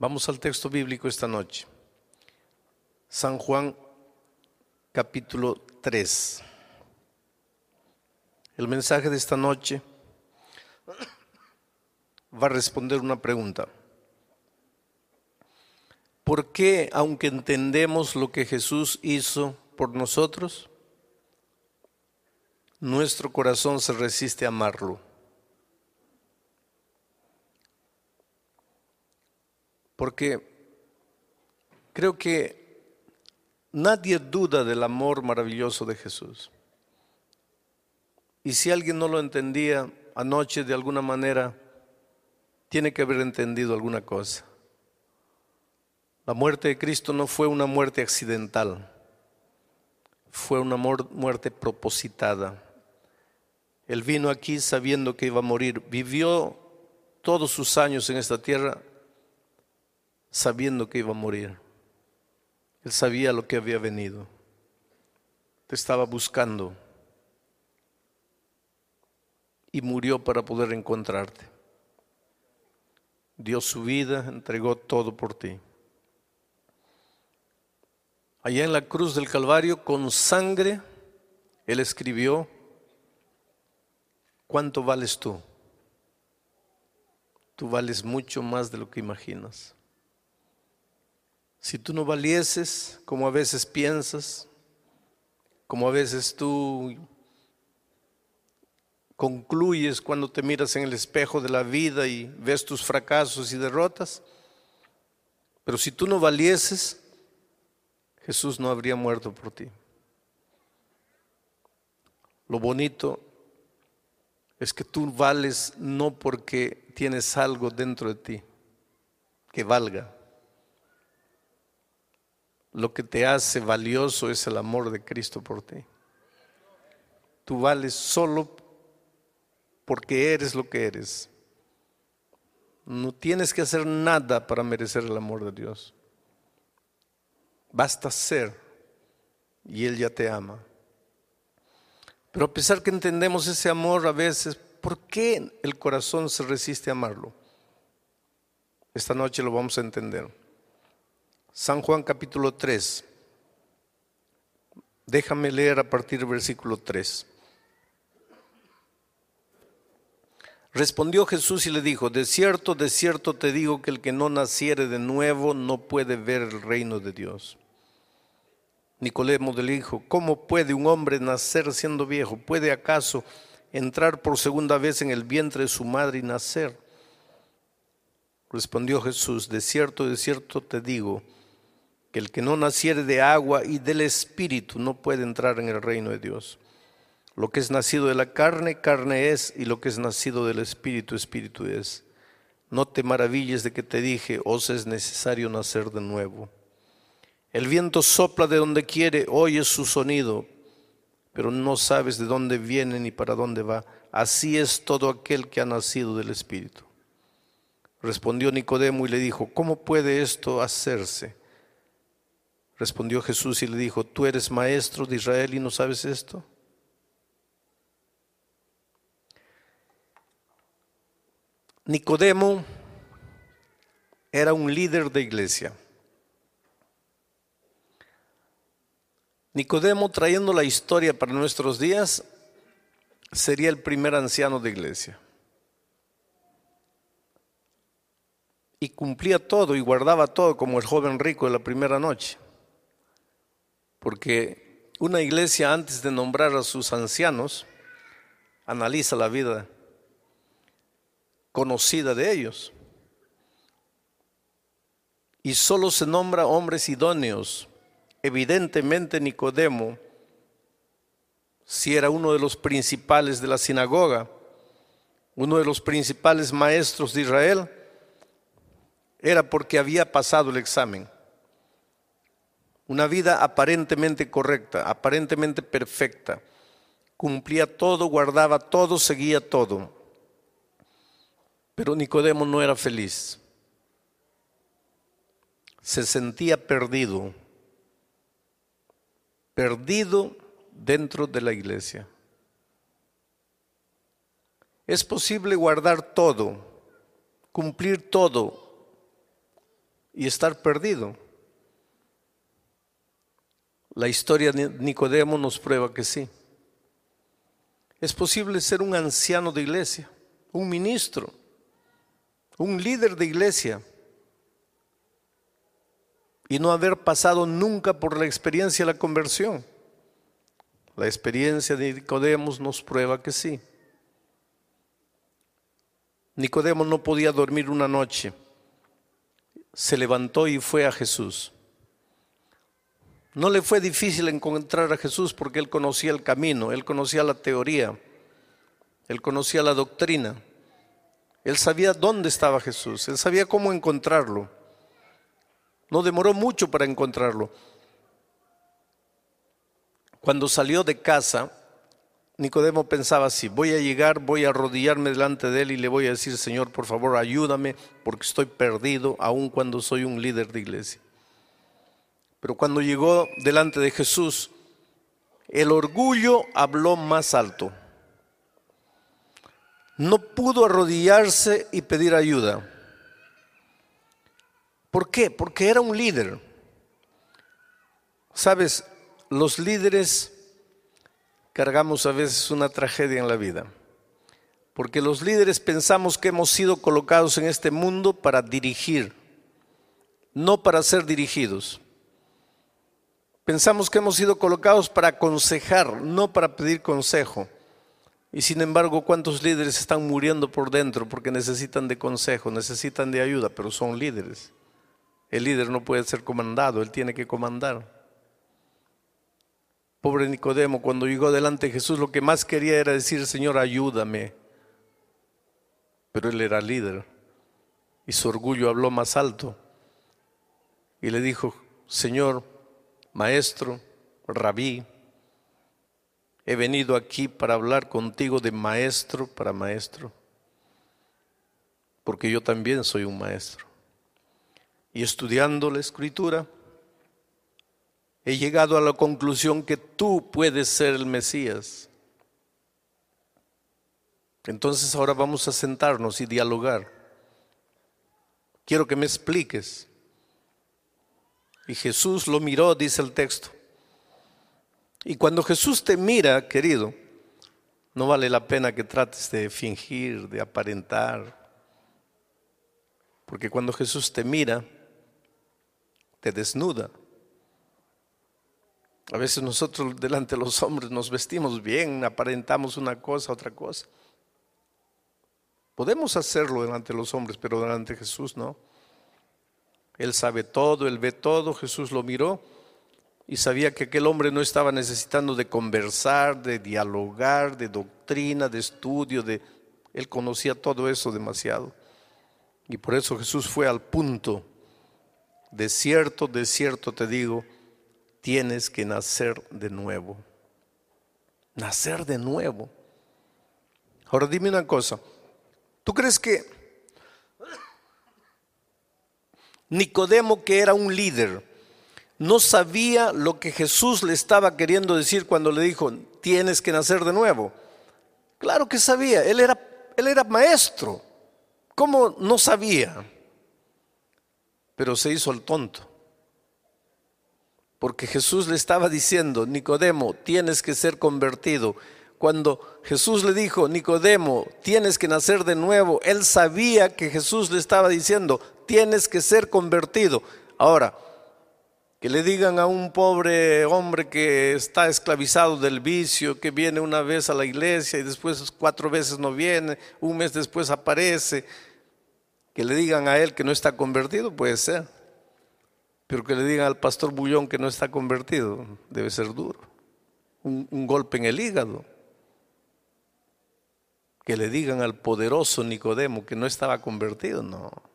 Vamos al texto bíblico esta noche. San Juan capítulo 3. El mensaje de esta noche va a responder una pregunta. ¿Por qué, aunque entendemos lo que Jesús hizo por nosotros, nuestro corazón se resiste a amarlo? Porque creo que nadie duda del amor maravilloso de Jesús. Y si alguien no lo entendía anoche de alguna manera, tiene que haber entendido alguna cosa. La muerte de Cristo no fue una muerte accidental, fue una muerte propositada. Él vino aquí sabiendo que iba a morir, vivió todos sus años en esta tierra sabiendo que iba a morir. Él sabía lo que había venido. Te estaba buscando. Y murió para poder encontrarte. Dio su vida, entregó todo por ti. Allá en la cruz del Calvario, con sangre, Él escribió, ¿cuánto vales tú? Tú vales mucho más de lo que imaginas. Si tú no valieses como a veces piensas, como a veces tú concluyes cuando te miras en el espejo de la vida y ves tus fracasos y derrotas, pero si tú no valieses, Jesús no habría muerto por ti. Lo bonito es que tú vales no porque tienes algo dentro de ti que valga lo que te hace valioso es el amor de Cristo por ti. Tú vales solo porque eres lo que eres. No tienes que hacer nada para merecer el amor de Dios. Basta ser y Él ya te ama. Pero a pesar que entendemos ese amor a veces, ¿por qué el corazón se resiste a amarlo? Esta noche lo vamos a entender. San Juan capítulo 3. Déjame leer a partir del versículo 3. Respondió Jesús y le dijo, de cierto, de cierto te digo que el que no naciere de nuevo no puede ver el reino de Dios. Nicodemo le dijo, ¿cómo puede un hombre nacer siendo viejo? ¿Puede acaso entrar por segunda vez en el vientre de su madre y nacer? Respondió Jesús, de cierto, de cierto te digo, que el que no naciere de agua y del Espíritu no puede entrar en el reino de Dios. Lo que es nacido de la carne, carne es, y lo que es nacido del Espíritu, Espíritu es. No te maravilles de que te dije, os es necesario nacer de nuevo. El viento sopla de donde quiere, oyes su sonido, pero no sabes de dónde viene ni para dónde va. Así es todo aquel que ha nacido del Espíritu. Respondió Nicodemo y le dijo, ¿cómo puede esto hacerse? Respondió Jesús y le dijo, ¿tú eres maestro de Israel y no sabes esto? Nicodemo era un líder de iglesia. Nicodemo, trayendo la historia para nuestros días, sería el primer anciano de iglesia. Y cumplía todo y guardaba todo como el joven rico de la primera noche porque una iglesia antes de nombrar a sus ancianos, analiza la vida conocida de ellos. Y solo se nombra hombres idóneos. Evidentemente Nicodemo, si era uno de los principales de la sinagoga, uno de los principales maestros de Israel, era porque había pasado el examen una vida aparentemente correcta, aparentemente perfecta. Cumplía todo, guardaba todo, seguía todo. Pero Nicodemo no era feliz. Se sentía perdido, perdido dentro de la iglesia. Es posible guardar todo, cumplir todo, y estar perdido. La historia de Nicodemo nos prueba que sí. Es posible ser un anciano de iglesia, un ministro, un líder de iglesia y no haber pasado nunca por la experiencia de la conversión. La experiencia de Nicodemo nos prueba que sí. Nicodemo no podía dormir una noche. Se levantó y fue a Jesús. No le fue difícil encontrar a Jesús porque él conocía el camino, él conocía la teoría, él conocía la doctrina, él sabía dónde estaba Jesús, él sabía cómo encontrarlo. No demoró mucho para encontrarlo. Cuando salió de casa, Nicodemo pensaba así, voy a llegar, voy a arrodillarme delante de él y le voy a decir, Señor, por favor, ayúdame porque estoy perdido, aun cuando soy un líder de iglesia. Pero cuando llegó delante de Jesús, el orgullo habló más alto. No pudo arrodillarse y pedir ayuda. ¿Por qué? Porque era un líder. Sabes, los líderes cargamos a veces una tragedia en la vida. Porque los líderes pensamos que hemos sido colocados en este mundo para dirigir, no para ser dirigidos. Pensamos que hemos sido colocados para aconsejar, no para pedir consejo. Y sin embargo, ¿cuántos líderes están muriendo por dentro porque necesitan de consejo, necesitan de ayuda, pero son líderes? El líder no puede ser comandado, él tiene que comandar. Pobre Nicodemo, cuando llegó delante de Jesús, lo que más quería era decir, Señor, ayúdame. Pero él era líder y su orgullo habló más alto. Y le dijo, Señor, maestro, rabí, he venido aquí para hablar contigo de maestro para maestro, porque yo también soy un maestro. Y estudiando la escritura, he llegado a la conclusión que tú puedes ser el Mesías. Entonces ahora vamos a sentarnos y dialogar. Quiero que me expliques. Y Jesús lo miró, dice el texto. Y cuando Jesús te mira, querido, no vale la pena que trates de fingir, de aparentar. Porque cuando Jesús te mira, te desnuda. A veces nosotros delante de los hombres nos vestimos bien, aparentamos una cosa, otra cosa. Podemos hacerlo delante de los hombres, pero delante de Jesús no. Él sabe todo, él ve todo, Jesús lo miró y sabía que aquel hombre no estaba necesitando de conversar, de dialogar, de doctrina, de estudio, de él conocía todo eso demasiado. Y por eso Jesús fue al punto. De cierto, de cierto te digo, tienes que nacer de nuevo. Nacer de nuevo. Ahora dime una cosa. ¿Tú crees que Nicodemo, que era un líder, no sabía lo que Jesús le estaba queriendo decir cuando le dijo, tienes que nacer de nuevo. Claro que sabía, él era, él era maestro. ¿Cómo no sabía? Pero se hizo el tonto. Porque Jesús le estaba diciendo, Nicodemo, tienes que ser convertido. Cuando Jesús le dijo, Nicodemo, tienes que nacer de nuevo, él sabía que Jesús le estaba diciendo, tienes que ser convertido. Ahora, que le digan a un pobre hombre que está esclavizado del vicio, que viene una vez a la iglesia y después cuatro veces no viene, un mes después aparece, que le digan a él que no está convertido, puede ser. Pero que le digan al pastor Bullón que no está convertido, debe ser duro. Un, golpe en el hígado. Que le digan al poderoso Nicodemo que no estaba convertido, no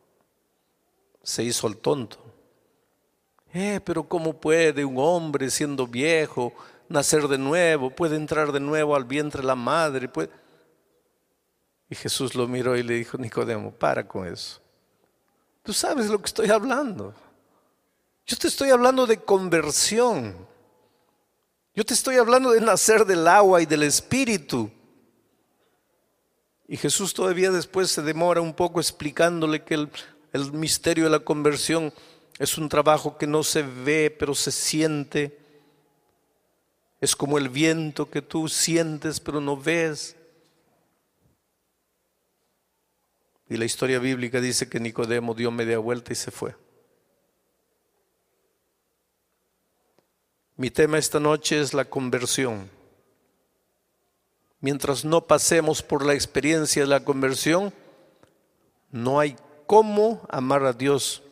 se hizo el tonto. Eh, pero ¿cómo puede un hombre siendo viejo nacer de nuevo? Puede entrar de nuevo al vientre de la madre. Y Jesús lo miró y le dijo, Nicodemo, para con eso. Tú sabes lo que estoy hablando. Yo te estoy hablando de conversión. Yo te estoy hablando de nacer del agua y del espíritu. Y Jesús todavía después se demora un poco explicándole que el El misterio de la conversión es un trabajo que no se ve, pero se siente. Es como el viento que tú sientes, pero no ves. Y la historia bíblica dice que Nicodemo dio media vuelta y se fue. Mi tema esta noche es la conversión. Mientras no pasemos por la experiencia de la conversión, no hay cómo amar a Dios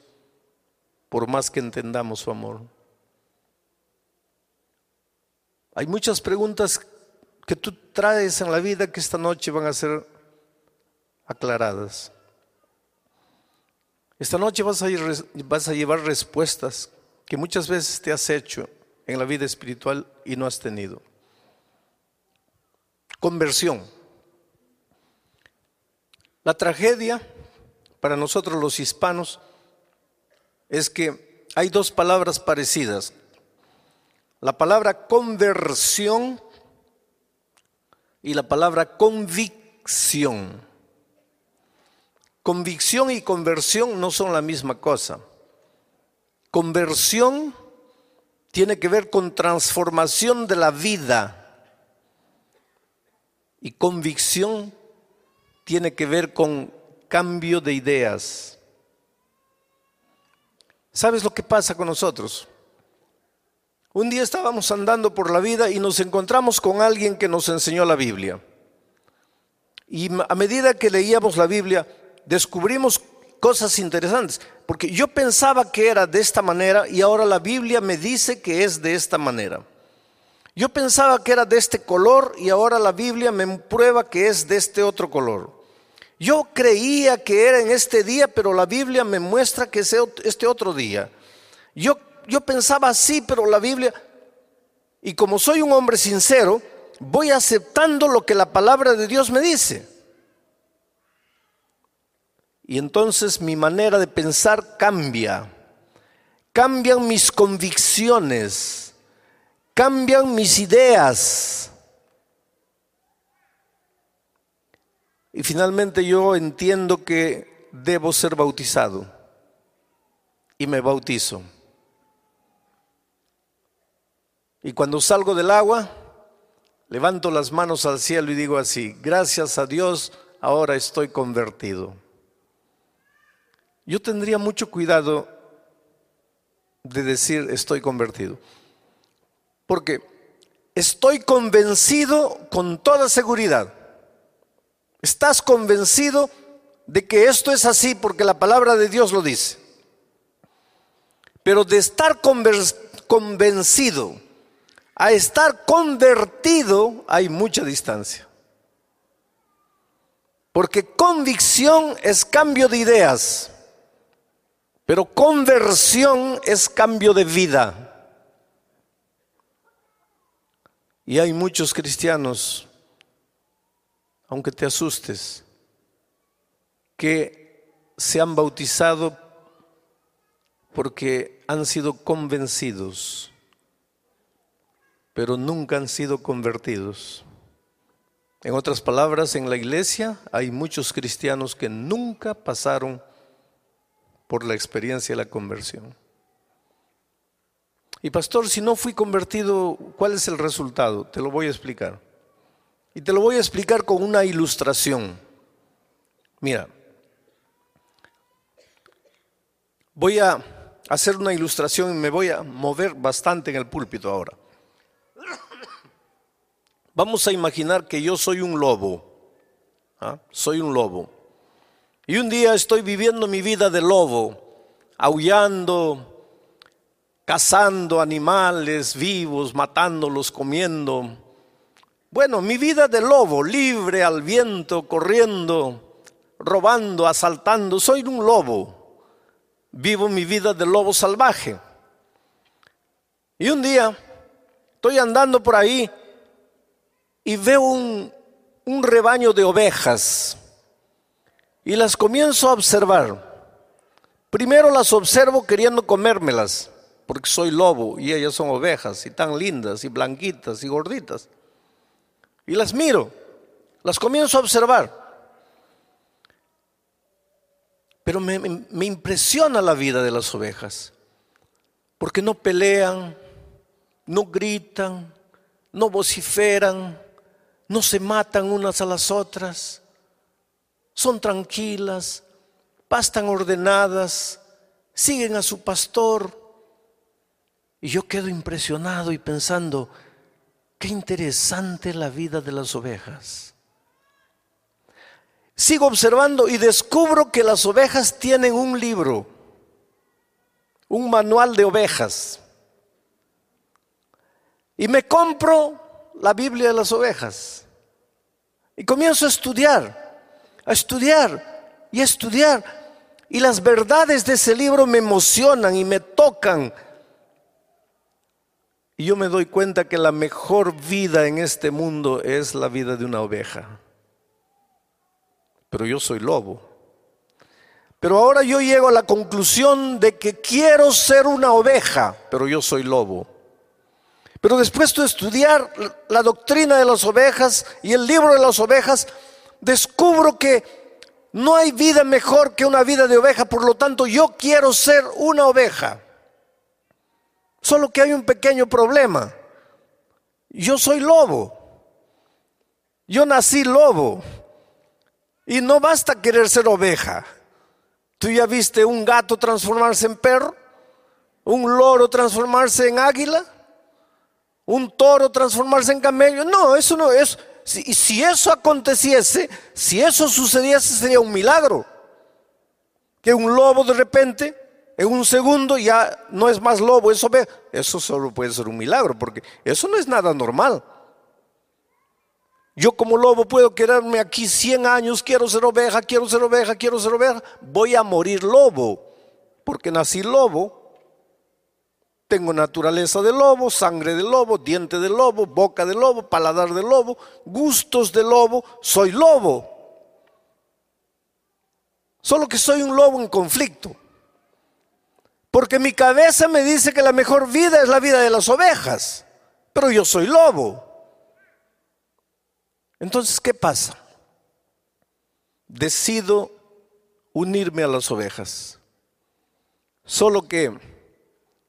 por más que entendamos su amor. Hay muchas preguntas que tú traes en la vida que esta noche van a ser aclaradas. Esta noche vas a, llevar respuestas que muchas veces te has hecho en la vida espiritual y no has tenido. Conversión. La tragedia para nosotros los hispanos es que hay dos palabras parecidas. La palabra conversión y la palabra convicción. Convicción y conversión no son la misma cosa. Conversión tiene que ver con transformación de la vida y convicción tiene que ver con cambio de ideas. ¿Sabes lo que pasa con nosotros? Un día estábamos andando por la vida y nos encontramos con alguien que nos enseñó la Biblia. Y a medida que leíamos la Biblia, descubrimos cosas interesantes, porque yo pensaba que era de esta manera y ahora la Biblia me dice que es de esta manera. Yo pensaba que era de este color y ahora la Biblia me prueba que es de este otro color. Yo creía que era en este día, pero la Biblia me muestra que es este otro día. Yo, yo pensaba así, pero la Biblia, y como soy un hombre sincero, voy aceptando lo que la palabra de Dios me dice. Y entonces mi manera de pensar cambia. Cambian mis convicciones. Cambian mis ideas. Y finalmente yo entiendo que debo ser bautizado. Y me bautizo. Y cuando salgo del agua, levanto las manos al cielo y digo así, gracias a Dios, ahora estoy convertido yo tendría mucho cuidado de decir estoy convertido. Porque estoy convencido con toda seguridad. Estás convencido de que esto es así porque la palabra de Dios lo dice. Pero de estar convencido a estar convertido hay mucha distancia. Porque convicción es cambio de ideas. Pero conversión es cambio de vida. Y hay muchos cristianos, aunque te asustes, que se han bautizado porque han sido convencidos, pero nunca han sido convertidos. En otras palabras, en la iglesia hay muchos cristianos que nunca pasaron por la experiencia de la conversión. Y pastor, si no fui convertido, ¿cuál es el resultado? Te lo voy a explicar. Y te lo voy a explicar con una ilustración. Mira, voy a hacer una ilustración y me voy a mover bastante en el púlpito ahora. Vamos a imaginar que yo soy un lobo. ¿ah? Soy un lobo. Y un día estoy viviendo mi vida de lobo, aullando, cazando animales vivos, matándolos, comiendo. Bueno, mi vida de lobo, libre al viento, corriendo, robando, asaltando. Soy un lobo. Vivo mi vida de lobo salvaje. Y un día estoy andando por ahí y veo un, rebaño de ovejas y las comienzo a observar. Primero las observo queriendo comérmelas, porque soy lobo y ellas son ovejas y tan lindas y blanquitas y gorditas. Y las miro, las comienzo a observar. Pero me, impresiona la vida de las ovejas, porque no pelean, no gritan, no vociferan, no se matan unas a las otras, son tranquilas, pastan ordenadas, siguen a su pastor. Y yo quedo impresionado y pensando, qué interesante la vida de las ovejas. Sigo observando y descubro que las ovejas tienen un libro, un manual de ovejas. Y me compro la Biblia de las ovejas. Y comienzo a estudiar, a estudiar y a estudiar. Y las verdades de ese libro me emocionan y me tocan. Y yo me doy cuenta que la mejor vida en este mundo es la vida de una oveja. Pero yo soy lobo. Pero ahora yo llego a la conclusión de que quiero ser una oveja, pero yo soy lobo. Pero después de estudiar la doctrina de las ovejas y el libro de las ovejas, descubro que no hay vida mejor que una vida de oveja, por lo tanto yo quiero ser una oveja. Solo que hay un pequeño problema. Yo soy lobo. Yo nací lobo. Y no basta querer ser oveja. ¿Tú ya viste un gato transformarse en perro? ¿Un loro transformarse en águila? ¿Un toro transformarse en camello? No, eso no es si, si eso aconteciese, si eso sucediese, sería un milagro. Que un lobo de repente, en un segundo, ya no es más lobo, eso, eso solo puede ser un milagro, porque eso no es nada normal. Yo como lobo puedo quedarme aquí 100 años, quiero ser oveja, quiero ser oveja, quiero ser oveja, voy a morir lobo, porque nací lobo tengo naturaleza de lobo, sangre de lobo, diente de lobo, boca de lobo, paladar de lobo, gustos de lobo, soy lobo. Solo que soy un lobo en conflicto. Porque mi cabeza me dice que la mejor vida es la vida de las ovejas, pero yo soy lobo. Entonces, ¿qué pasa? Decido unirme a las ovejas. Solo que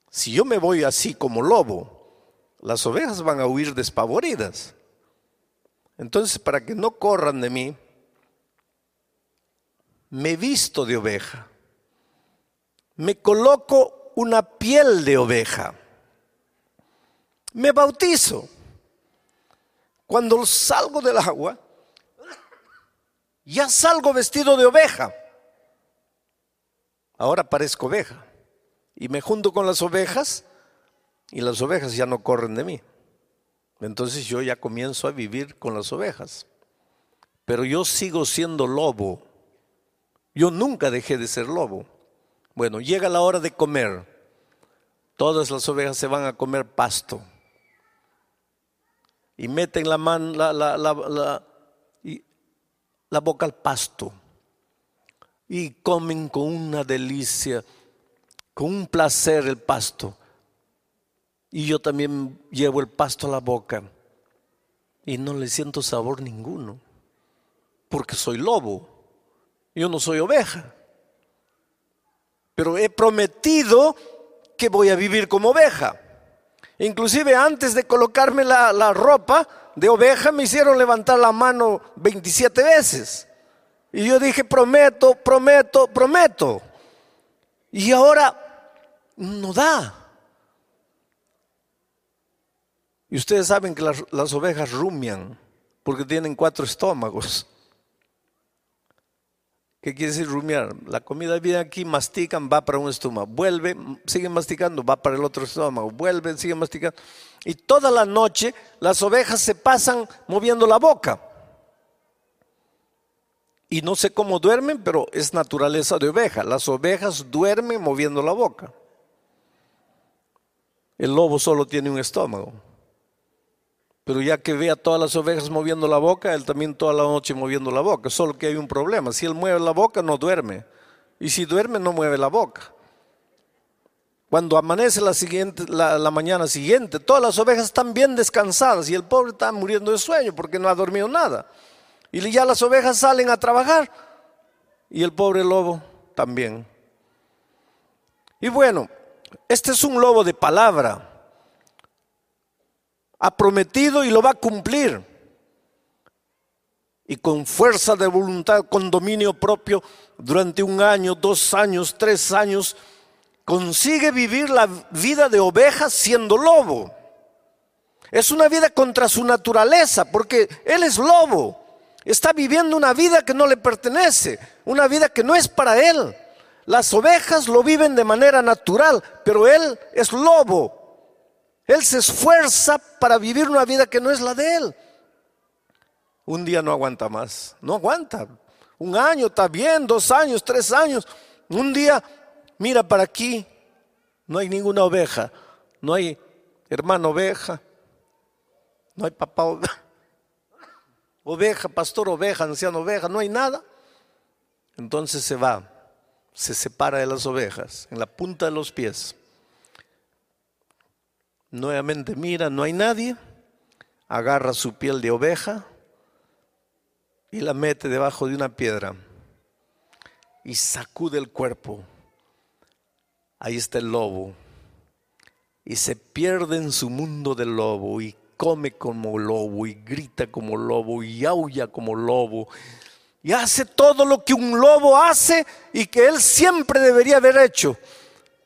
si yo me voy así como lobo, las ovejas van a huir despavoridas. Entonces, para que no corran de mí, me visto de oveja. Me coloco una piel de oveja. Me bautizo. Cuando salgo del agua, ya salgo vestido de oveja. Ahora parezco oveja y me junto con las ovejas y las ovejas ya no corren de mí. Entonces yo ya comienzo a vivir con las ovejas. Pero yo sigo siendo lobo. Yo nunca dejé de ser lobo. Bueno, llega la hora de comer. Todas las ovejas se van a comer pasto. Y meten la, mano, la, boca al pasto. Y comen con una delicia con un placer el pasto. Y yo también llevo el pasto a la boca y no le siento sabor ninguno, porque soy lobo, yo no soy oveja. Pero he prometido que voy a vivir como oveja. Inclusive antes de colocarme la, la ropa de oveja me hicieron levantar la mano 27 veces. Y yo dije, prometo, prometo, prometo. Y ahora no da. Y ustedes saben que las, ovejas rumian porque tienen cuatro estómagos. ¿Qué quiere decir rumiar? La comida viene aquí, mastican, va para un estómago, vuelve, siguen masticando, va para el otro estómago, vuelven, siguen masticando. Y toda la noche las ovejas se pasan moviendo la boca. Y no sé cómo duermen, pero es naturaleza de oveja. Las ovejas duermen moviendo la boca. El lobo solo tiene un estómago. Pero ya que ve a todas las ovejas moviendo la boca, él también toda la noche moviendo la boca. Solo que hay un problema. Si él mueve la boca, no duerme. Y si duerme, no mueve la boca. Cuando amanece la, la mañana siguiente, todas las ovejas están bien descansadas y el pobre está muriendo de sueño porque no ha dormido nada. Y ya las ovejas salen a trabajar y el pobre lobo también. Y bueno, este es un lobo de palabra. Ha prometido y lo va a cumplir. Y con fuerza de voluntad, con dominio propio, durante un año, dos años, tres años, consigue vivir la vida de oveja siendo lobo. Es una vida contra su naturaleza, porque él es lobo. Está viviendo una vida que no le pertenece, una vida que no es para él. Las ovejas lo viven de manera natural, pero él es lobo. Él se esfuerza para vivir una vida que no es la de él. Un día no aguanta más, no aguanta. Un año está bien, dos años, tres años. Un día mira para aquí, no hay ninguna oveja, no hay hermano oveja, no hay papá oveja, oveja, pastor oveja, anciano oveja, no hay nada. Entonces se va se separa de las ovejas en la punta de los pies. Nuevamente mira, no hay nadie, agarra su piel de oveja y la mete debajo de una piedra y sacude el cuerpo. Ahí está el lobo y se pierde en su mundo del lobo y come como lobo y grita como lobo y aulla como lobo y hace todo lo que un lobo hace y que él siempre debería haber hecho.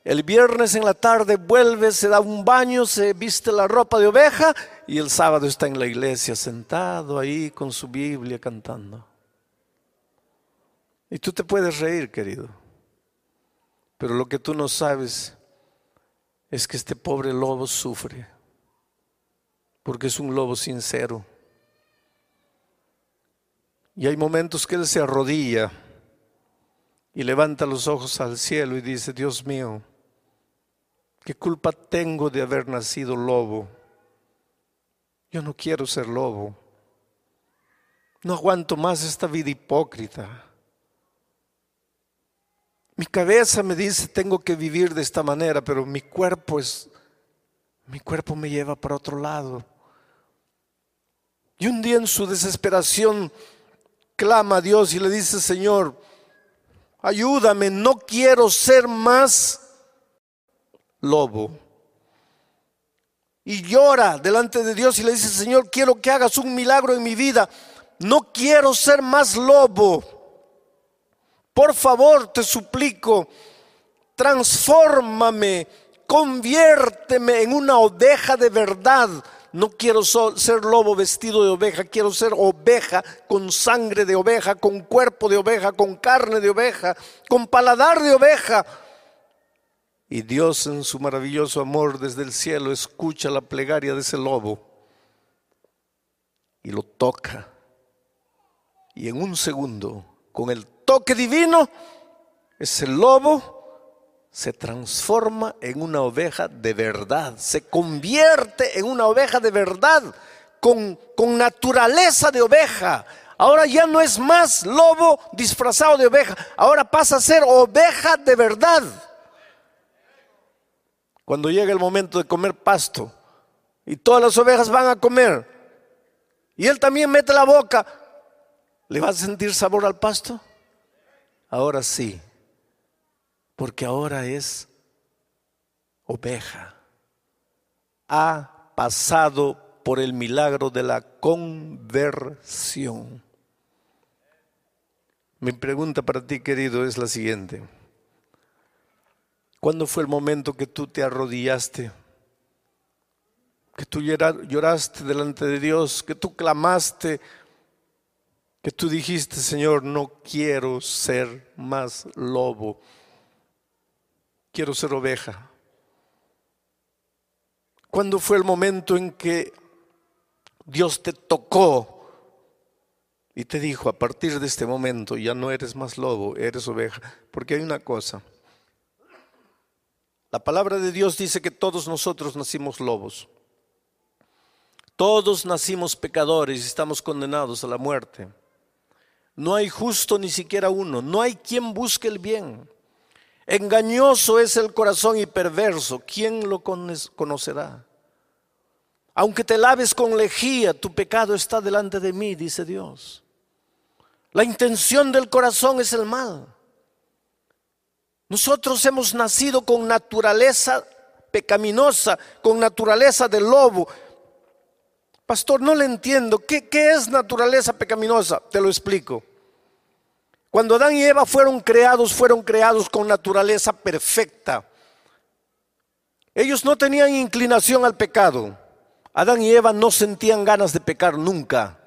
El viernes en la tarde vuelve, se da un baño, se viste la ropa de oveja y el sábado está en la iglesia sentado ahí con su Biblia cantando. Y tú te puedes reír, querido. Pero lo que tú no sabes es que este pobre lobo sufre porque es un lobo sincero. Y hay momentos que él se arrodilla y levanta los ojos al cielo y dice, Dios mío, ¿qué culpa tengo de haber nacido lobo? Yo no quiero ser lobo. No aguanto más esta vida hipócrita. Mi cabeza me dice, tengo que vivir de esta manera, pero mi cuerpo es, mi cuerpo me lleva para otro lado. Y un día en su desesperación clama a Dios y le dice, Señor, ayúdame, no quiero ser más lobo. Y llora delante de Dios y le dice, Señor, quiero que hagas un milagro en mi vida. No quiero ser más lobo. Por favor, te suplico, transfórmame, conviérteme en una oveja de verdad no quiero ser lobo vestido de oveja, quiero ser oveja con sangre de oveja, con cuerpo de oveja, con carne de oveja, con paladar de oveja. Y Dios en su maravilloso amor desde el cielo escucha la plegaria de ese lobo y lo toca. Y en un segundo, con el toque divino, ese lobo se transforma en una oveja de verdad, se convierte en una oveja de verdad, con, con, naturaleza de oveja. Ahora ya no es más lobo disfrazado de oveja, ahora pasa a ser oveja de verdad. Cuando llega el momento de comer pasto y todas las ovejas van a comer y él también mete la boca, ¿le va a sentir sabor al pasto? Ahora sí, porque ahora es oveja. Ha pasado por el milagro de la conversión. Mi pregunta para ti, querido, es la siguiente. ¿Cuándo fue el momento que tú te arrodillaste? Que tú lloraste delante de Dios, que tú clamaste, que tú dijiste, Señor, no quiero ser más lobo quiero ser oveja. ¿Cuándo fue el momento en que Dios te tocó y te dijo, a partir de este momento ya no eres más lobo, eres oveja? Porque hay una cosa. La palabra de Dios dice que todos nosotros nacimos lobos. Todos nacimos pecadores y estamos condenados a la muerte. No hay justo ni siquiera uno. No hay quien busque el bien. Engañoso es el corazón y perverso. ¿Quién lo conocerá? Aunque te laves con lejía, tu pecado está delante de mí, dice Dios. La intención del corazón es el mal. Nosotros hemos nacido con naturaleza pecaminosa, con naturaleza de lobo. Pastor, no le entiendo. ¿Qué, ¿Qué, es naturaleza pecaminosa? Te lo explico. Cuando Adán y Eva fueron creados, fueron creados con naturaleza perfecta. Ellos no tenían inclinación al pecado. Adán y Eva no sentían ganas de pecar nunca.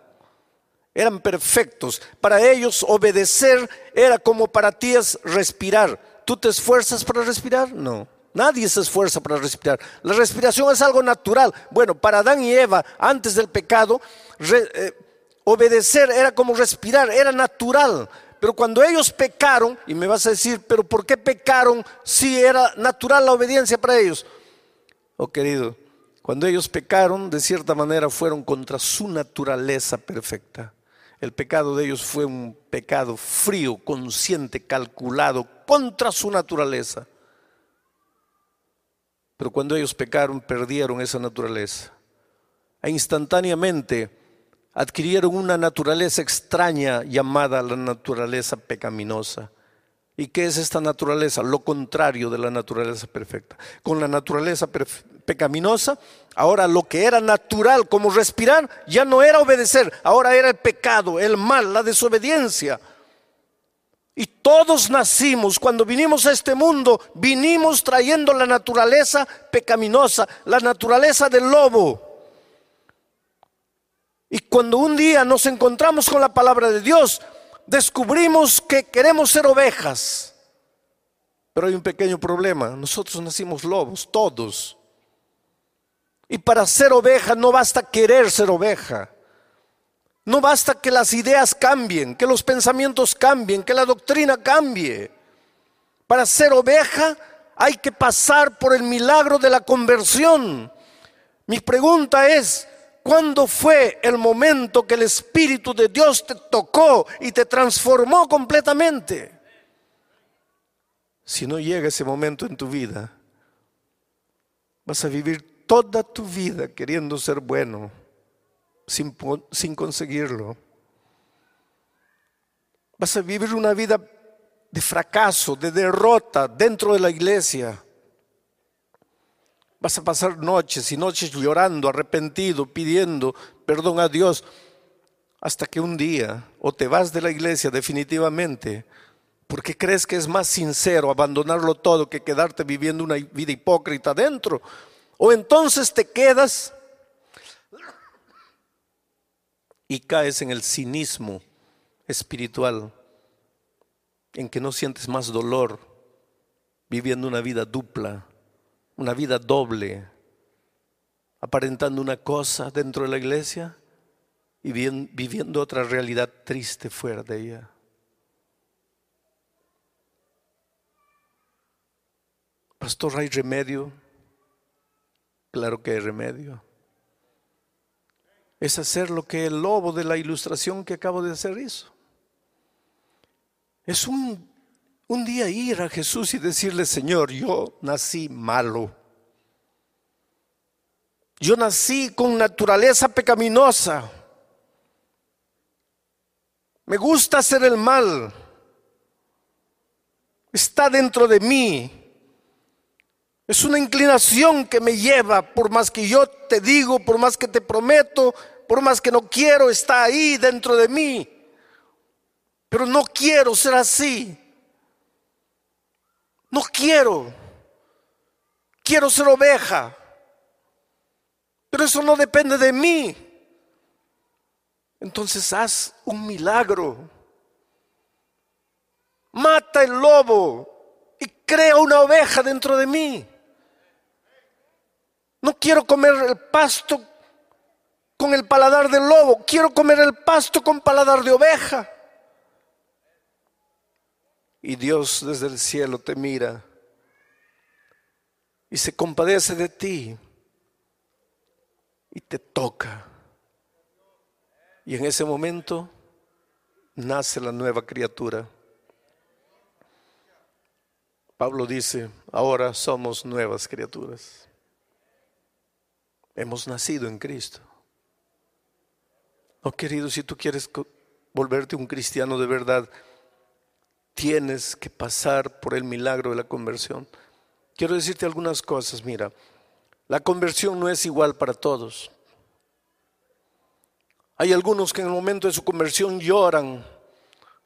Eran perfectos. Para ellos obedecer era como para ti es respirar. ¿Tú te esfuerzas para respirar? No. Nadie se esfuerza para respirar. La respiración es algo natural. Bueno, para Adán y Eva, antes del pecado, eh, obedecer era como respirar, era natural. Pero cuando ellos pecaron, y me vas a decir, pero ¿por qué pecaron si era natural la obediencia para ellos? Oh querido, cuando ellos pecaron, de cierta manera fueron contra su naturaleza perfecta. El pecado de ellos fue un pecado frío, consciente, calculado, contra su naturaleza. Pero cuando ellos pecaron, perdieron esa naturaleza. E instantáneamente adquirieron una naturaleza extraña llamada la naturaleza pecaminosa. ¿Y qué es esta naturaleza? Lo contrario de la naturaleza perfecta. Con la naturaleza pecaminosa, ahora lo que era natural como respirar ya no era obedecer, ahora era el pecado, el mal, la desobediencia. Y todos nacimos, cuando vinimos a este mundo, vinimos trayendo la naturaleza pecaminosa, la naturaleza del lobo. Y cuando un día nos encontramos con la palabra de Dios, descubrimos que queremos ser ovejas. Pero hay un pequeño problema. Nosotros nacimos lobos, todos. Y para ser oveja no basta querer ser oveja. No basta que las ideas cambien, que los pensamientos cambien, que la doctrina cambie. Para ser oveja hay que pasar por el milagro de la conversión. Mi pregunta es, ¿Cuándo fue el momento que el Espíritu de Dios te tocó y te transformó completamente? Si no llega ese momento en tu vida, vas a vivir toda tu vida queriendo ser bueno sin, sin conseguirlo. Vas a vivir una vida de fracaso, de derrota dentro de la iglesia. Vas a pasar noches y noches llorando, arrepentido, pidiendo perdón a Dios, hasta que un día o te vas de la iglesia definitivamente, porque crees que es más sincero abandonarlo todo que quedarte viviendo una vida hipócrita dentro, o entonces te quedas y caes en el cinismo espiritual, en que no sientes más dolor viviendo una vida dupla una vida doble, aparentando una cosa dentro de la iglesia y viviendo otra realidad triste fuera de ella. Pastor, ¿hay remedio? Claro que hay remedio. Es hacer lo que el lobo de la ilustración que acabo de hacer hizo. Es un un día ir a Jesús y decirle, Señor, yo nací malo. Yo nací con naturaleza pecaminosa. Me gusta hacer el mal. Está dentro de mí. Es una inclinación que me lleva, por más que yo te digo, por más que te prometo, por más que no quiero, está ahí dentro de mí. Pero no quiero ser así. No quiero. Quiero ser oveja. Pero eso no depende de mí. Entonces haz un milagro. Mata el lobo y crea una oveja dentro de mí. No quiero comer el pasto con el paladar del lobo. Quiero comer el pasto con paladar de oveja. Y Dios desde el cielo te mira y se compadece de ti y te toca. Y en ese momento nace la nueva criatura. Pablo dice, ahora somos nuevas criaturas. Hemos nacido en Cristo. Oh querido, si tú quieres volverte un cristiano de verdad, tienes que pasar por el milagro de la conversión. Quiero decirte algunas cosas, mira, la conversión no es igual para todos. Hay algunos que en el momento de su conversión lloran,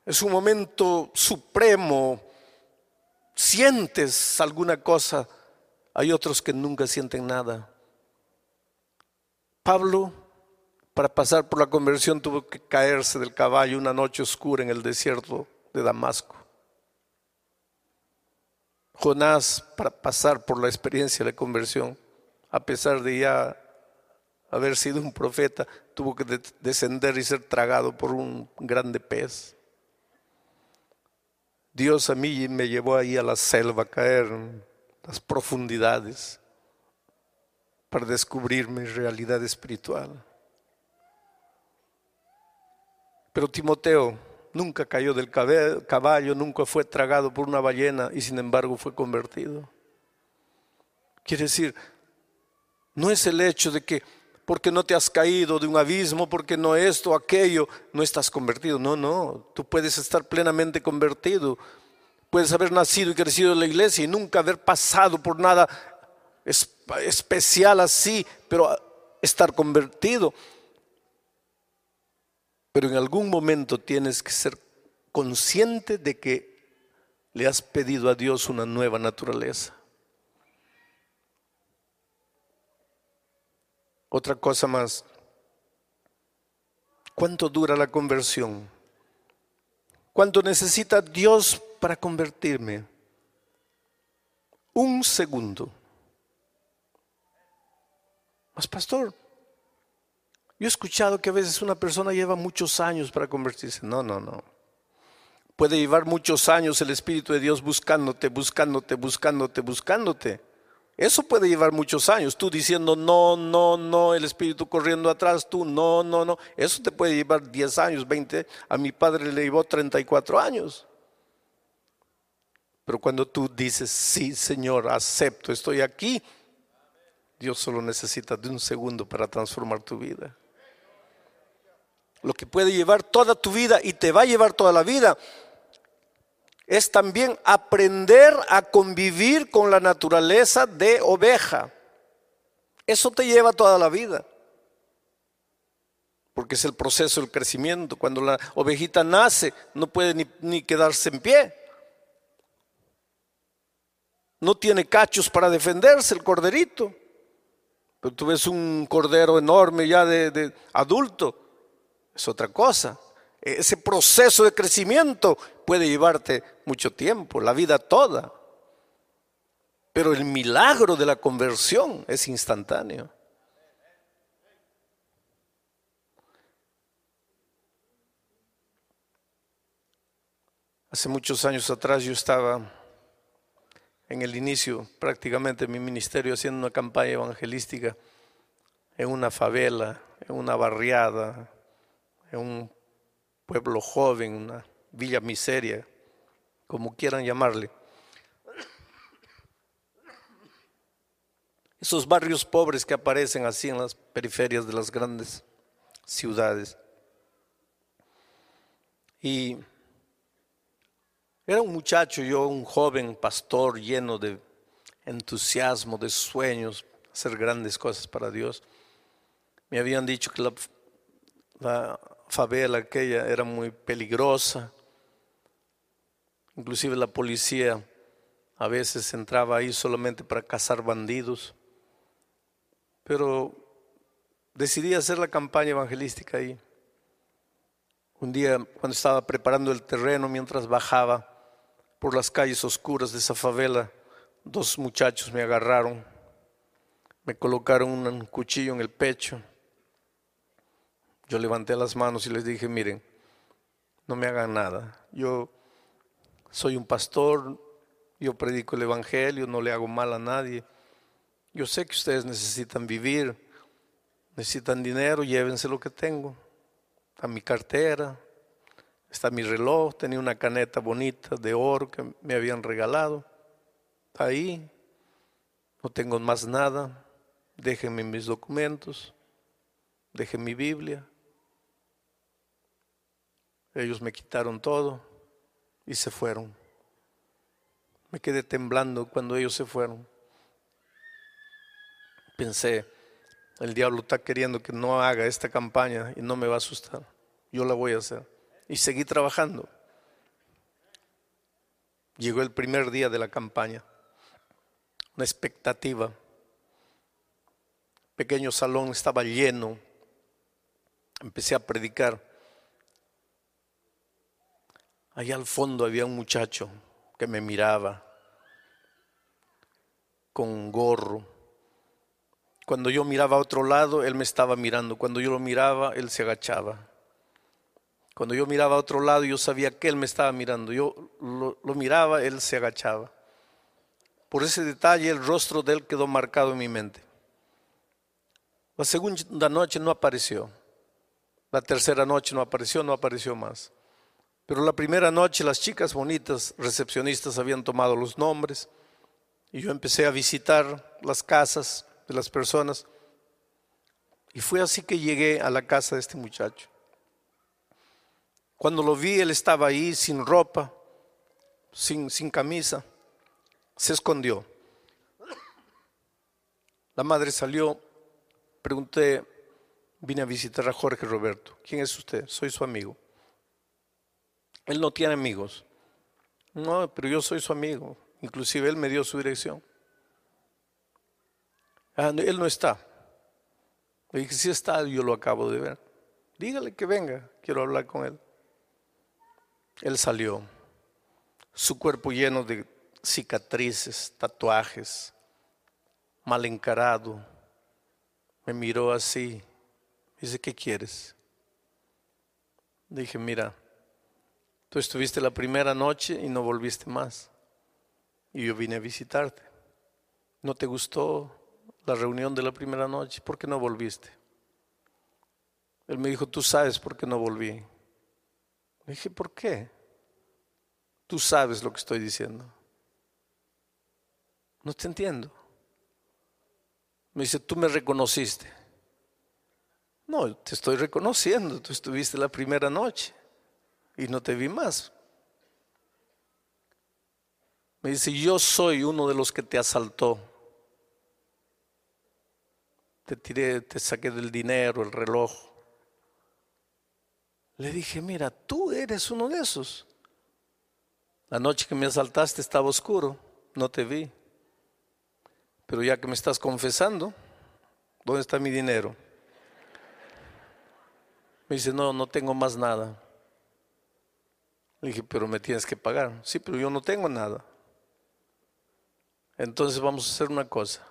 es un momento supremo, sientes alguna cosa, hay otros que nunca sienten nada. Pablo, para pasar por la conversión, tuvo que caerse del caballo una noche oscura en el desierto de Damasco. Jonás, para pasar por la experiencia de la conversión, a pesar de ya haber sido un profeta, tuvo que descender y ser tragado por un grande pez. Dios a mí me llevó ahí a la selva a caer en las profundidades para descubrir mi realidad espiritual. Pero Timoteo nunca cayó del caballo, nunca fue tragado por una ballena y sin embargo fue convertido. Quiere decir, no es el hecho de que porque no te has caído de un abismo, porque no esto aquello, no estás convertido. No, no, tú puedes estar plenamente convertido. Puedes haber nacido y crecido en la iglesia y nunca haber pasado por nada especial así, pero estar convertido. Pero en algún momento tienes que ser consciente de que le has pedido a Dios una nueva naturaleza. Otra cosa más. ¿Cuánto dura la conversión? ¿Cuánto necesita Dios para convertirme? Un segundo. Mas pastor, yo he escuchado que a veces una persona lleva muchos años para convertirse. No, no, no. Puede llevar muchos años el Espíritu de Dios buscándote, buscándote, buscándote, buscándote. Eso puede llevar muchos años. Tú diciendo no, no, no, el espíritu corriendo atrás, tú no, no, no. Eso te puede llevar 10 años, 20. A mi padre le llevó 34 años. Pero cuando tú dices, sí, Señor, acepto, estoy aquí, Dios solo necesita de un segundo para transformar tu vida. Lo que puede llevar toda tu vida y te va a llevar toda la vida es también aprender a convivir con la naturaleza de oveja. Eso te lleva toda la vida. Porque es el proceso del crecimiento. Cuando la ovejita nace, no puede ni, quedarse en pie. No tiene cachos para defenderse el corderito. Tú ves un cordero enorme ya de adulto. Es otra cosa ese proceso de crecimiento puede llevarte mucho tiempo, la vida toda. Pero el milagro de la conversión es instantáneo. Hace muchos años atrás yo estaba en el inicio prácticamente de mi ministerio haciendo una campaña evangelística en una favela, en una barriada, en un pueblo joven, una villa miseria, como quieran llamarle. Esos barrios pobres que aparecen así en las periferias de las grandes ciudades. Y era un muchacho, yo un joven pastor lleno de entusiasmo, de sueños, hacer grandes cosas para Dios. Me habían dicho que la, la favela aquella era muy peligrosa. Inclusive la policía a veces entraba ahí solamente para cazar bandidos. Pero decidí hacer la campaña evangelística ahí. Un día cuando estaba preparando el terreno mientras bajaba por las calles oscuras de esa favela, dos muchachos me agarraron, me colocaron un cuchillo en el pecho yo levanté las manos y les dije, miren, no me hagan nada. Yo soy un pastor, yo predico el Evangelio, no le hago mal a nadie. Yo sé que ustedes necesitan vivir, necesitan dinero, llévense lo que tengo. Está mi cartera, está mi reloj, tenía una caneta bonita de oro que me habían regalado. Ahí, no tengo más nada, déjenme mis documentos, dejen mi Biblia. Ellos me quitaron todo, y se fueron. Me quedé temblando cuando ellos se fueron. Pensé, el diablo está queriendo que no haga esta campaña y no me va a asustar. Yo la voy a hacer. Y seguí trabajando. Llegó el primer día de la campaña. Una expectativa. Pequeño salón estaba lleno. Empecé a predicar. Allá al fondo había un muchacho que me miraba con gorro cuando yo miraba a otro lado, él me estaba mirando. Cuando yo lo miraba, él se agachaba. Cuando yo miraba a otro lado, yo sabía que él me estaba mirando. Yo lo, miraba, él se agachaba. Por ese detalle, el rostro de él quedó marcado en mi mente. La segunda noche no apareció. La tercera noche no apareció, no apareció más. Pero la primera noche las chicas bonitas recepcionistas habían tomado los nombres y yo empecé a visitar las casas de las personas. Y fue así que llegué a la casa de este muchacho. Cuando lo vi, él estaba ahí sin ropa, sin, sin camisa, se escondió. La madre salió, pregunté, vine a visitar a Jorge Roberto. ¿Quién es usted? Soy su amigo. Él no tiene amigos. No, pero yo soy su amigo. Inclusive él me dio su dirección. Ah, él no está. Le dije, sí está, yo lo acabo de ver. Dígale que venga, quiero hablar con él. Él salió, su cuerpo lleno de cicatrices, tatuajes, mal encarado. Me miró así. Dice, ¿qué quieres? Dije, mira, tú estuviste la primera noche y no volviste más. Y yo vine a visitarte. ¿No te gustó? la reunión de la primera noche, ¿por qué no volviste? Él me dijo, tú sabes por qué no volví. Le dije, ¿por qué? Tú sabes lo que estoy diciendo. No te entiendo. Me dice, tú me reconociste. No, te estoy reconociendo. Tú estuviste la primera noche y no te vi más. Me dice, yo soy uno de los que te asaltó te tiré, te saqué del dinero, el reloj. Le dije, mira, tú eres uno de esos. La noche que me asaltaste estaba oscuro, no te vi. Pero ya que me estás confesando, ¿dónde está mi dinero? Me dice, no, no tengo más nada. Le dije, pero me tienes que pagar. Sí, pero yo no tengo nada. Entonces vamos a hacer una cosa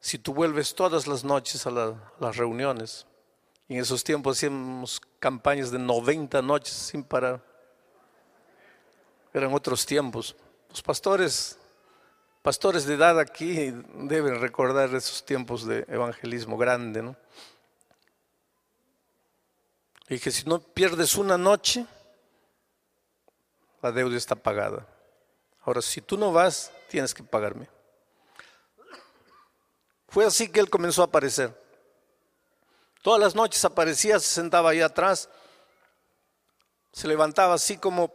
si tú vuelves todas las noches a, las reuniones, y en esos tiempos hacíamos campañas de 90 noches sin parar, eran otros tiempos. Los pastores, pastores de edad aquí deben recordar esos tiempos de evangelismo grande, ¿no? Y dije, si no pierdes una noche, la deuda está pagada. Ahora, si tú no vas, tienes que pagarme. Fue así que él comenzó a aparecer. Todas las noches aparecía, se sentaba ahí atrás, se levantaba así como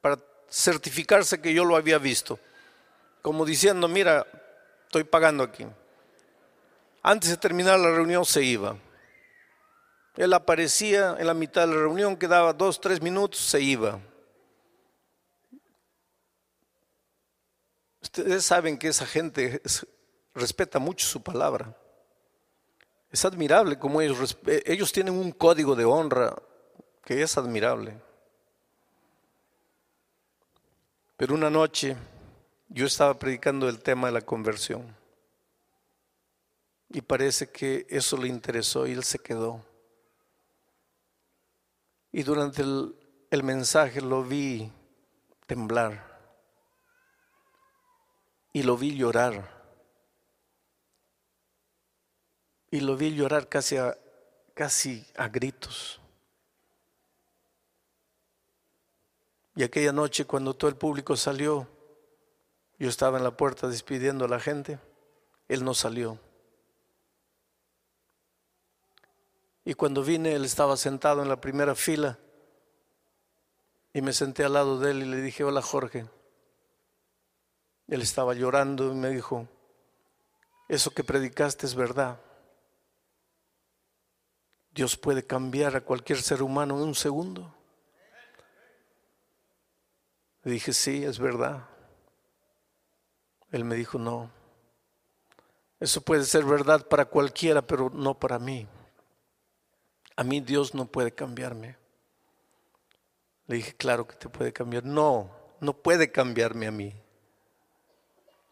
para certificarse que yo lo había visto, como diciendo, mira, estoy pagando aquí. Antes de terminar la reunión se iba. Él aparecía en la mitad de la reunión, quedaba dos, tres minutos, se iba. Ustedes saben que esa gente respeta mucho su palabra. Es admirable como ellos, eh, ellos tienen un código de honra que es admirable. Pero una noche yo estaba predicando el tema de la conversión y parece que eso le interesó y él se quedó. Y durante el mensaje lo vi temblar y lo vi llorar. Y lo vi llorar casi a, casi a gritos. Y aquella noche cuando todo el público salió, yo estaba en la puerta despidiendo a la gente, él no salió. Y cuando vine, él estaba sentado en la primera fila Y me senté al lado de él y le dije, hola Jorge. Él estaba llorando y me dijo, eso que predicaste es verdad. Dios puede cambiar a cualquier ser humano en un segundo. Le dije, sí, es verdad. Él me dijo, no. Eso puede ser verdad para cualquiera, pero no para mí. A mí Dios no puede cambiarme. Le dije, claro que te puede cambiar. No, no puede cambiarme a mí.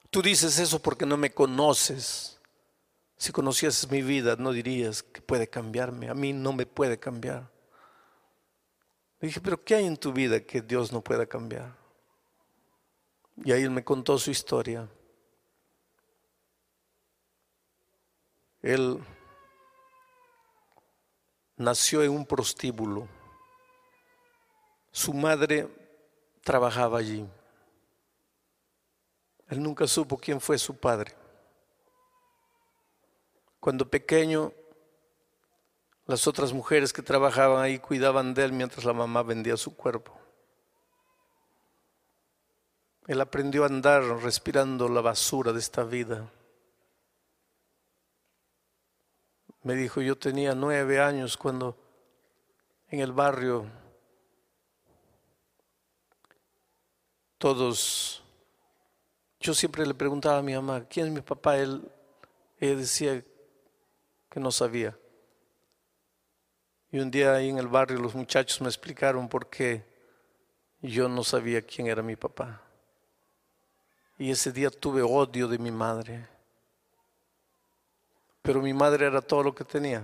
Tú dices eso porque no me conoces. Si conocieses mi vida, no dirías que puede cambiarme. A mí no me puede cambiar. Le dije, pero ¿qué hay en tu vida que Dios no pueda cambiar? Y ahí él me contó su historia. Él nació en un prostíbulo. Su madre trabajaba allí. Él nunca supo quién fue su padre. Cuando pequeño, las otras mujeres que trabajaban ahí cuidaban de él mientras la mamá vendía su cuerpo. Él aprendió a andar respirando la basura de esta vida. Me dijo, yo tenía nueve años cuando en el barrio todos yo siempre le preguntaba a mi mamá, ¿quién es mi papá? Él, ella decía que no sabía. Y un día ahí en el barrio los muchachos me explicaron por qué yo no sabía quién era mi papá. Y ese día tuve odio de mi madre. Pero mi madre era todo lo que tenía.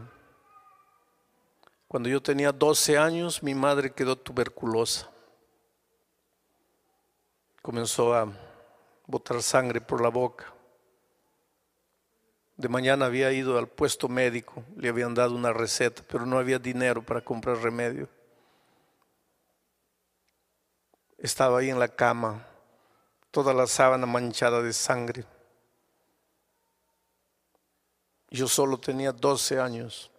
Cuando yo tenía 12 años, mi madre quedó tuberculosa. Comenzó a botar sangre por la boca. De mañana había ido al puesto médico, le habían dado una receta, pero no había dinero para comprar remedio. Estaba ahí en la cama, toda la sábana manchada de sangre. Yo solo tenía 12 años.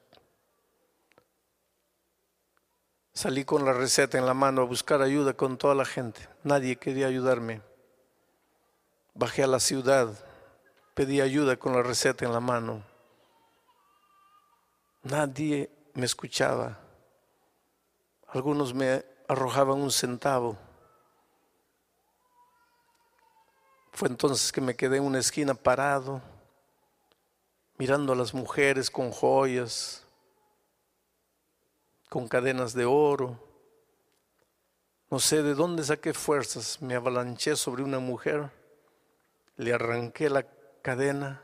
Salí con la receta en la mano a buscar ayuda con toda la gente. Nadie quería ayudarme. Bajé a la ciudad, pedí ayuda con la receta en la mano. Nadie me escuchaba. Algunos me arrojaban un centavo. Fue entonces que me quedé en una esquina parado, mirando a las mujeres con joyas, con cadenas de oro. No sé de dónde saqué fuerzas, me avalanché sobre una mujer le arranqué la cadena.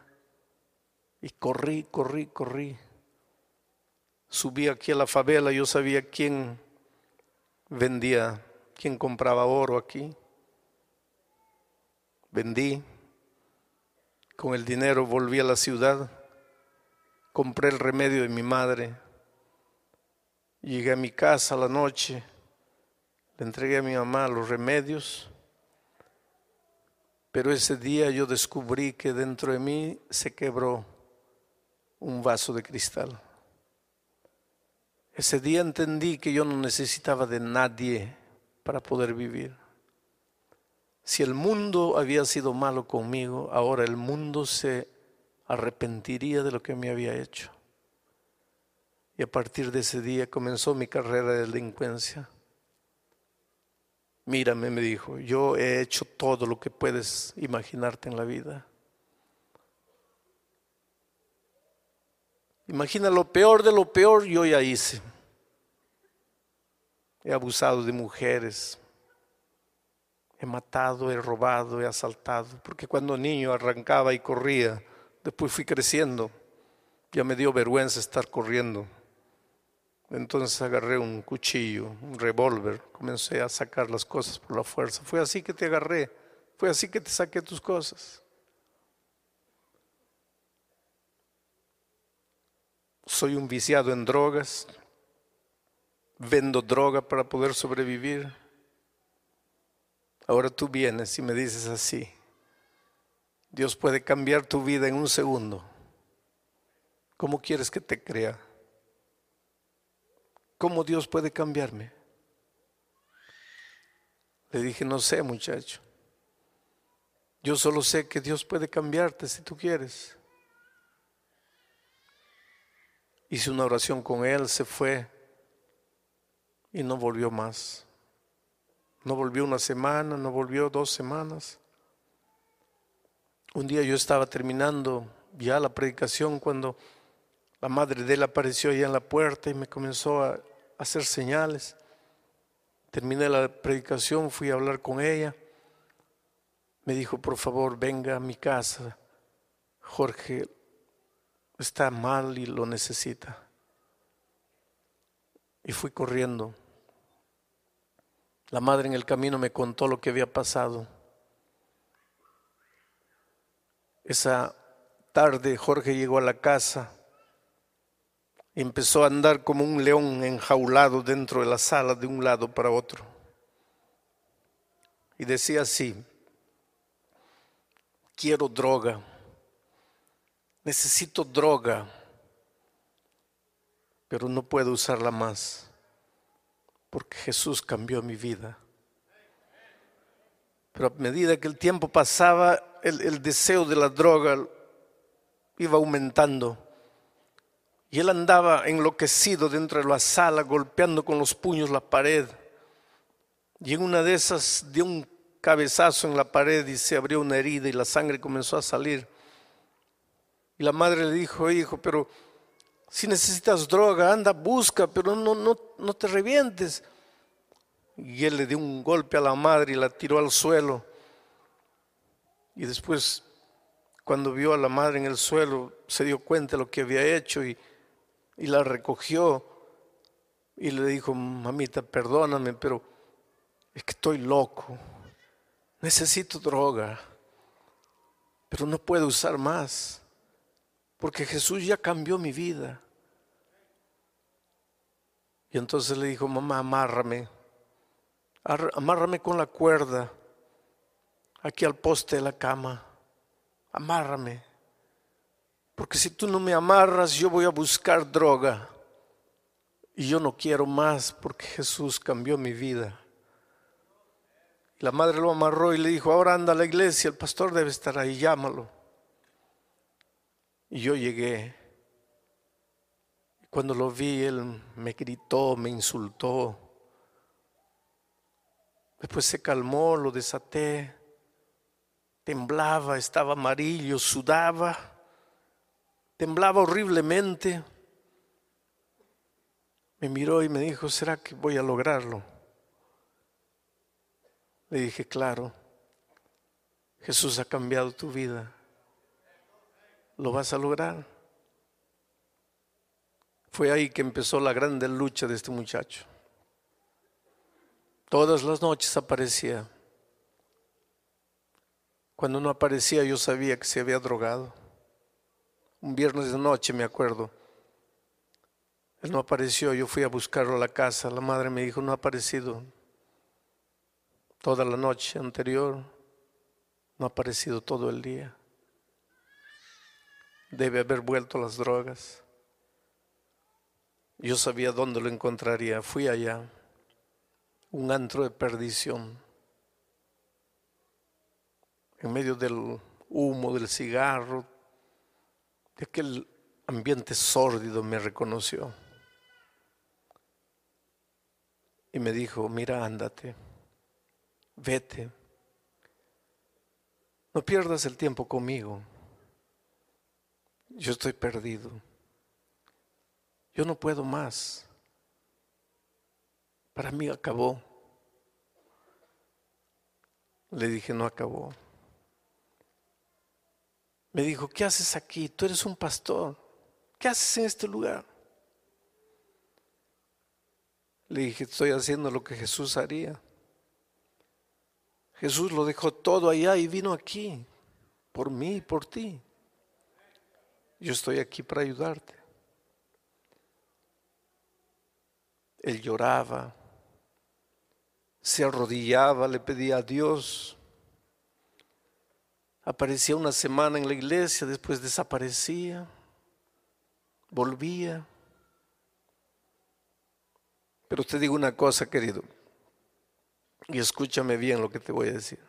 Y corrí, corrí, corrí. Subí aquí a la favela, yo sabía quién vendía, quién compraba oro aquí. Vendí, con el dinero volví a la ciudad, compré el remedio de mi madre, llegué a mi casa a la noche, le entregué a mi mamá los remedios pero ese día yo descubrí que dentro de mí se quebró un vaso de cristal. Ese día entendí que yo no necesitaba de nadie para poder vivir. Si el mundo había sido malo conmigo, ahora el mundo se arrepentiría de lo que me había hecho. Y a partir de ese día comenzó mi carrera de delincuencia. Mírame, me dijo, yo he hecho todo lo que puedes imaginarte en la vida. Imagina lo peor de lo peor, yo ya hice. He abusado de mujeres, he matado, he robado, he asaltado, porque cuando niño arrancaba y corría, después fui creciendo, ya me dio vergüenza estar corriendo. Entonces agarré un cuchillo, un revólver, comencé a sacar las cosas por la fuerza. Fue así que te agarré, fue así que te saqué tus cosas. Soy un viciado en drogas, vendo droga para poder sobrevivir. Ahora tú vienes y me dices así, Dios puede cambiar tu vida en un segundo. ¿Cómo quieres que te crea? ¿Cómo Dios puede cambiarme? Le dije, no sé muchacho. Yo solo sé que Dios puede cambiarte si tú quieres. Hice una oración con él, se fue y no volvió más. No volvió una semana, no volvió dos semanas. Un día yo estaba terminando ya la predicación cuando la madre de él apareció allá en la puerta y me comenzó a hacer señales. Terminé la predicación, fui a hablar con ella. Me dijo, por favor, venga a mi casa. Jorge está mal y lo necesita. Y fui corriendo. La madre en el camino me contó lo que había pasado. Esa tarde Jorge llegó a la casa empezó a andar como un león enjaulado dentro de la sala de un lado para otro. Y decía así, quiero droga, necesito droga, pero no puedo usarla más porque Jesús cambió mi vida. Pero a medida que el tiempo pasaba, el, deseo de la droga iba aumentando. Y él andaba enloquecido dentro de la sala, golpeando con los puños la pared. Y en una de esas dio un cabezazo en la pared y se abrió una herida y la sangre comenzó a salir. Y la madre le dijo, hijo, pero si necesitas droga, anda, busca, pero no, no, no te revientes. Y él le dio un golpe a la madre y la tiró al suelo. Y después, cuando vio a la madre en el suelo, se dio cuenta de lo que había hecho y, y la recogió y le dijo, mamita, perdóname, pero es que estoy loco, necesito droga, pero no puedo usar más, porque Jesús ya cambió mi vida. Y entonces le dijo, mamá, amárrame, amárrame con la cuerda aquí al poste de la cama, amárrame, porque si tú no me amarras, yo voy a buscar droga y yo no quiero más porque Jesús cambió mi vida. La madre lo amarró y le dijo, ahora anda a la iglesia, el pastor debe estar ahí, llámalo. Y yo llegué cuando lo vi, él me gritó, me insultó. Después se calmó, lo desaté. Temblaba, estaba amarillo, sudaba. Temblaba horriblemente. Me miró y me dijo, ¿será que voy a lograrlo? Le dije, claro, Jesús ha cambiado tu vida. Lo vas a lograr. Fue ahí que empezó la grande lucha de este muchacho. Todas las noches aparecía. Cuando no aparecía yo sabía que se había drogado. Un viernes de noche me acuerdo. Él no apareció, yo fui a buscarlo a la casa. La madre me dijo, no ha aparecido. Toda la noche anterior, no ha aparecido todo el día. Debe haber vuelto a las drogas. Yo sabía dónde lo encontraría. Fui allá, un antro de perdición. En medio del humo del cigarro, de aquel ambiente sórdido me reconoció. Y me dijo, mira, ándate, vete, no pierdas el tiempo conmigo, yo estoy perdido. Yo no puedo más. Para mí acabó. Le dije, no acabó. Me dijo, ¿qué haces aquí? Tú eres un pastor. ¿Qué haces en este lugar? Le dije, estoy haciendo lo que Jesús haría. Jesús lo dejó todo allá y vino aquí, por mí y por ti. Yo estoy aquí para ayudarte. Él lloraba, se arrodillaba, le pedía a Dios. Aparecía una semana en la iglesia, después desaparecía, volvía. Pero te digo una cosa, querido. Y escúchame bien lo que te voy a decir.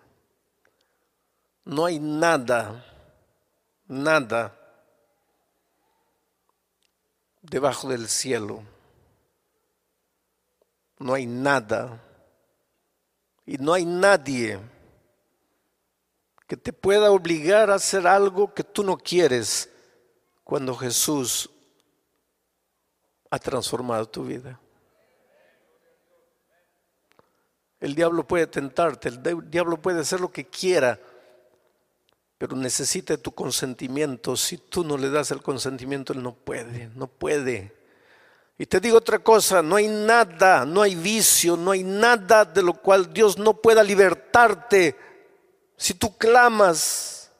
No hay nada, nada debajo del cielo. No hay nada. Y no hay nadie que te pueda obligar a hacer algo que tú no quieres cuando Jesús ha transformado tu vida. El diablo puede tentarte, el diablo puede hacer lo que quiera, pero necesita tu consentimiento. Si tú no le das el consentimiento, él no puede, no puede. Y te digo otra cosa, no hay nada, no hay vicio, no hay nada de lo cual Dios no pueda libertarte si tú clamas.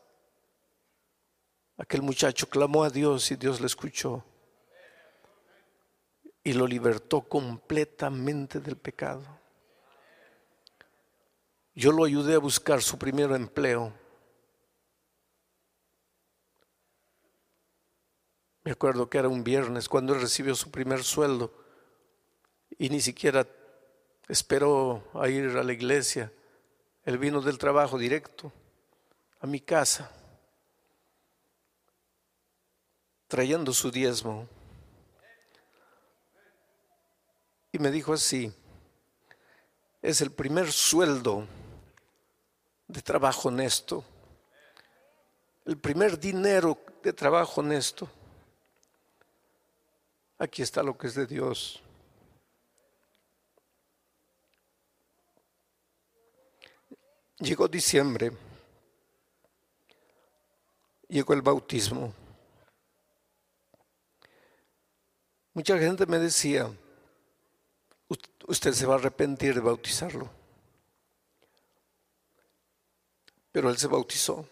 Aquel muchacho clamó a Dios y Dios le escuchó y lo libertó completamente del pecado. Yo lo ayudé a buscar su primer empleo. Me acuerdo que era un viernes cuando él recibió su primer sueldo y ni siquiera esperó a ir a la iglesia. Él vino del trabajo directo a mi casa, trayendo su diezmo. Y me dijo así, es el primer sueldo de trabajo honesto, el primer dinero de trabajo honesto. Aquí está lo que es de Dios. Llegó diciembre, llegó el bautismo. Mucha gente me decía, usted se va a arrepentir de bautizarlo. Pero él se bautizó.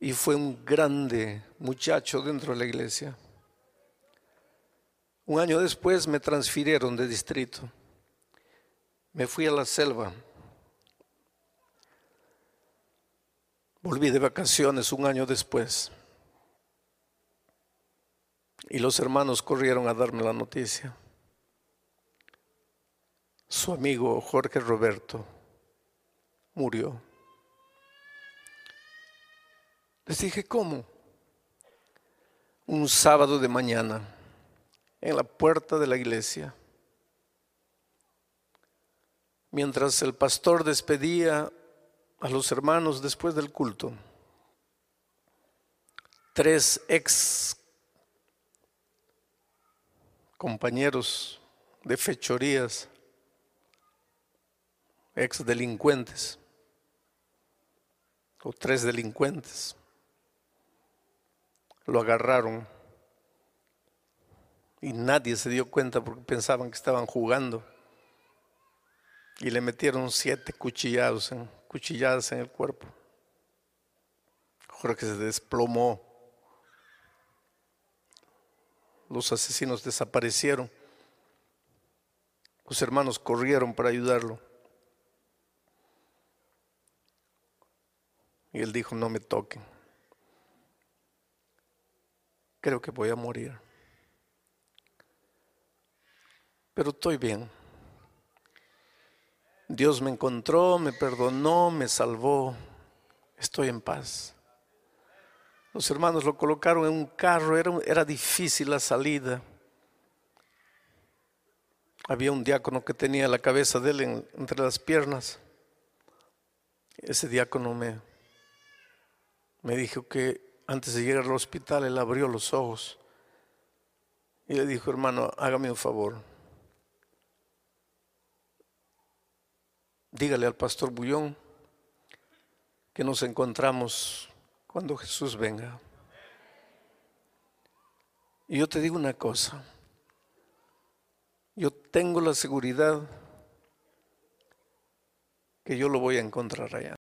Y fue un grande muchacho dentro de la iglesia. Un año después me transfirieron de distrito. Me fui a la selva. Volví de vacaciones un año después. Y los hermanos corrieron a darme la noticia. Su amigo Jorge Roberto murió. Les dije, ¿cómo? Un sábado de mañana, en la puerta de la iglesia, mientras el pastor despedía a los hermanos después del culto, tres ex compañeros de fechorías, ex delincuentes, o tres delincuentes, lo agarraron y nadie se dio cuenta porque pensaban que estaban jugando y le metieron siete cuchillados cuchilladas en el cuerpo. Jorge se desplomó los asesinos desaparecieron. Los hermanos corrieron para ayudarlo. Y él dijo, no me toquen. Creo que voy a morir. Pero estoy bien. Dios me encontró, me perdonó, me salvó. Estoy en paz. Los hermanos lo colocaron en un carro, era, era difícil la salida. Había un diácono que tenía la cabeza de él entre las piernas. Ese diácono me, me dijo que antes de llegar al hospital él abrió los ojos y le dijo, hermano, hágame un favor. Dígale al pastor Bullón que nos encontramos cuando Jesús venga. Y yo te digo una cosa, yo tengo la seguridad que yo lo voy a encontrar allá.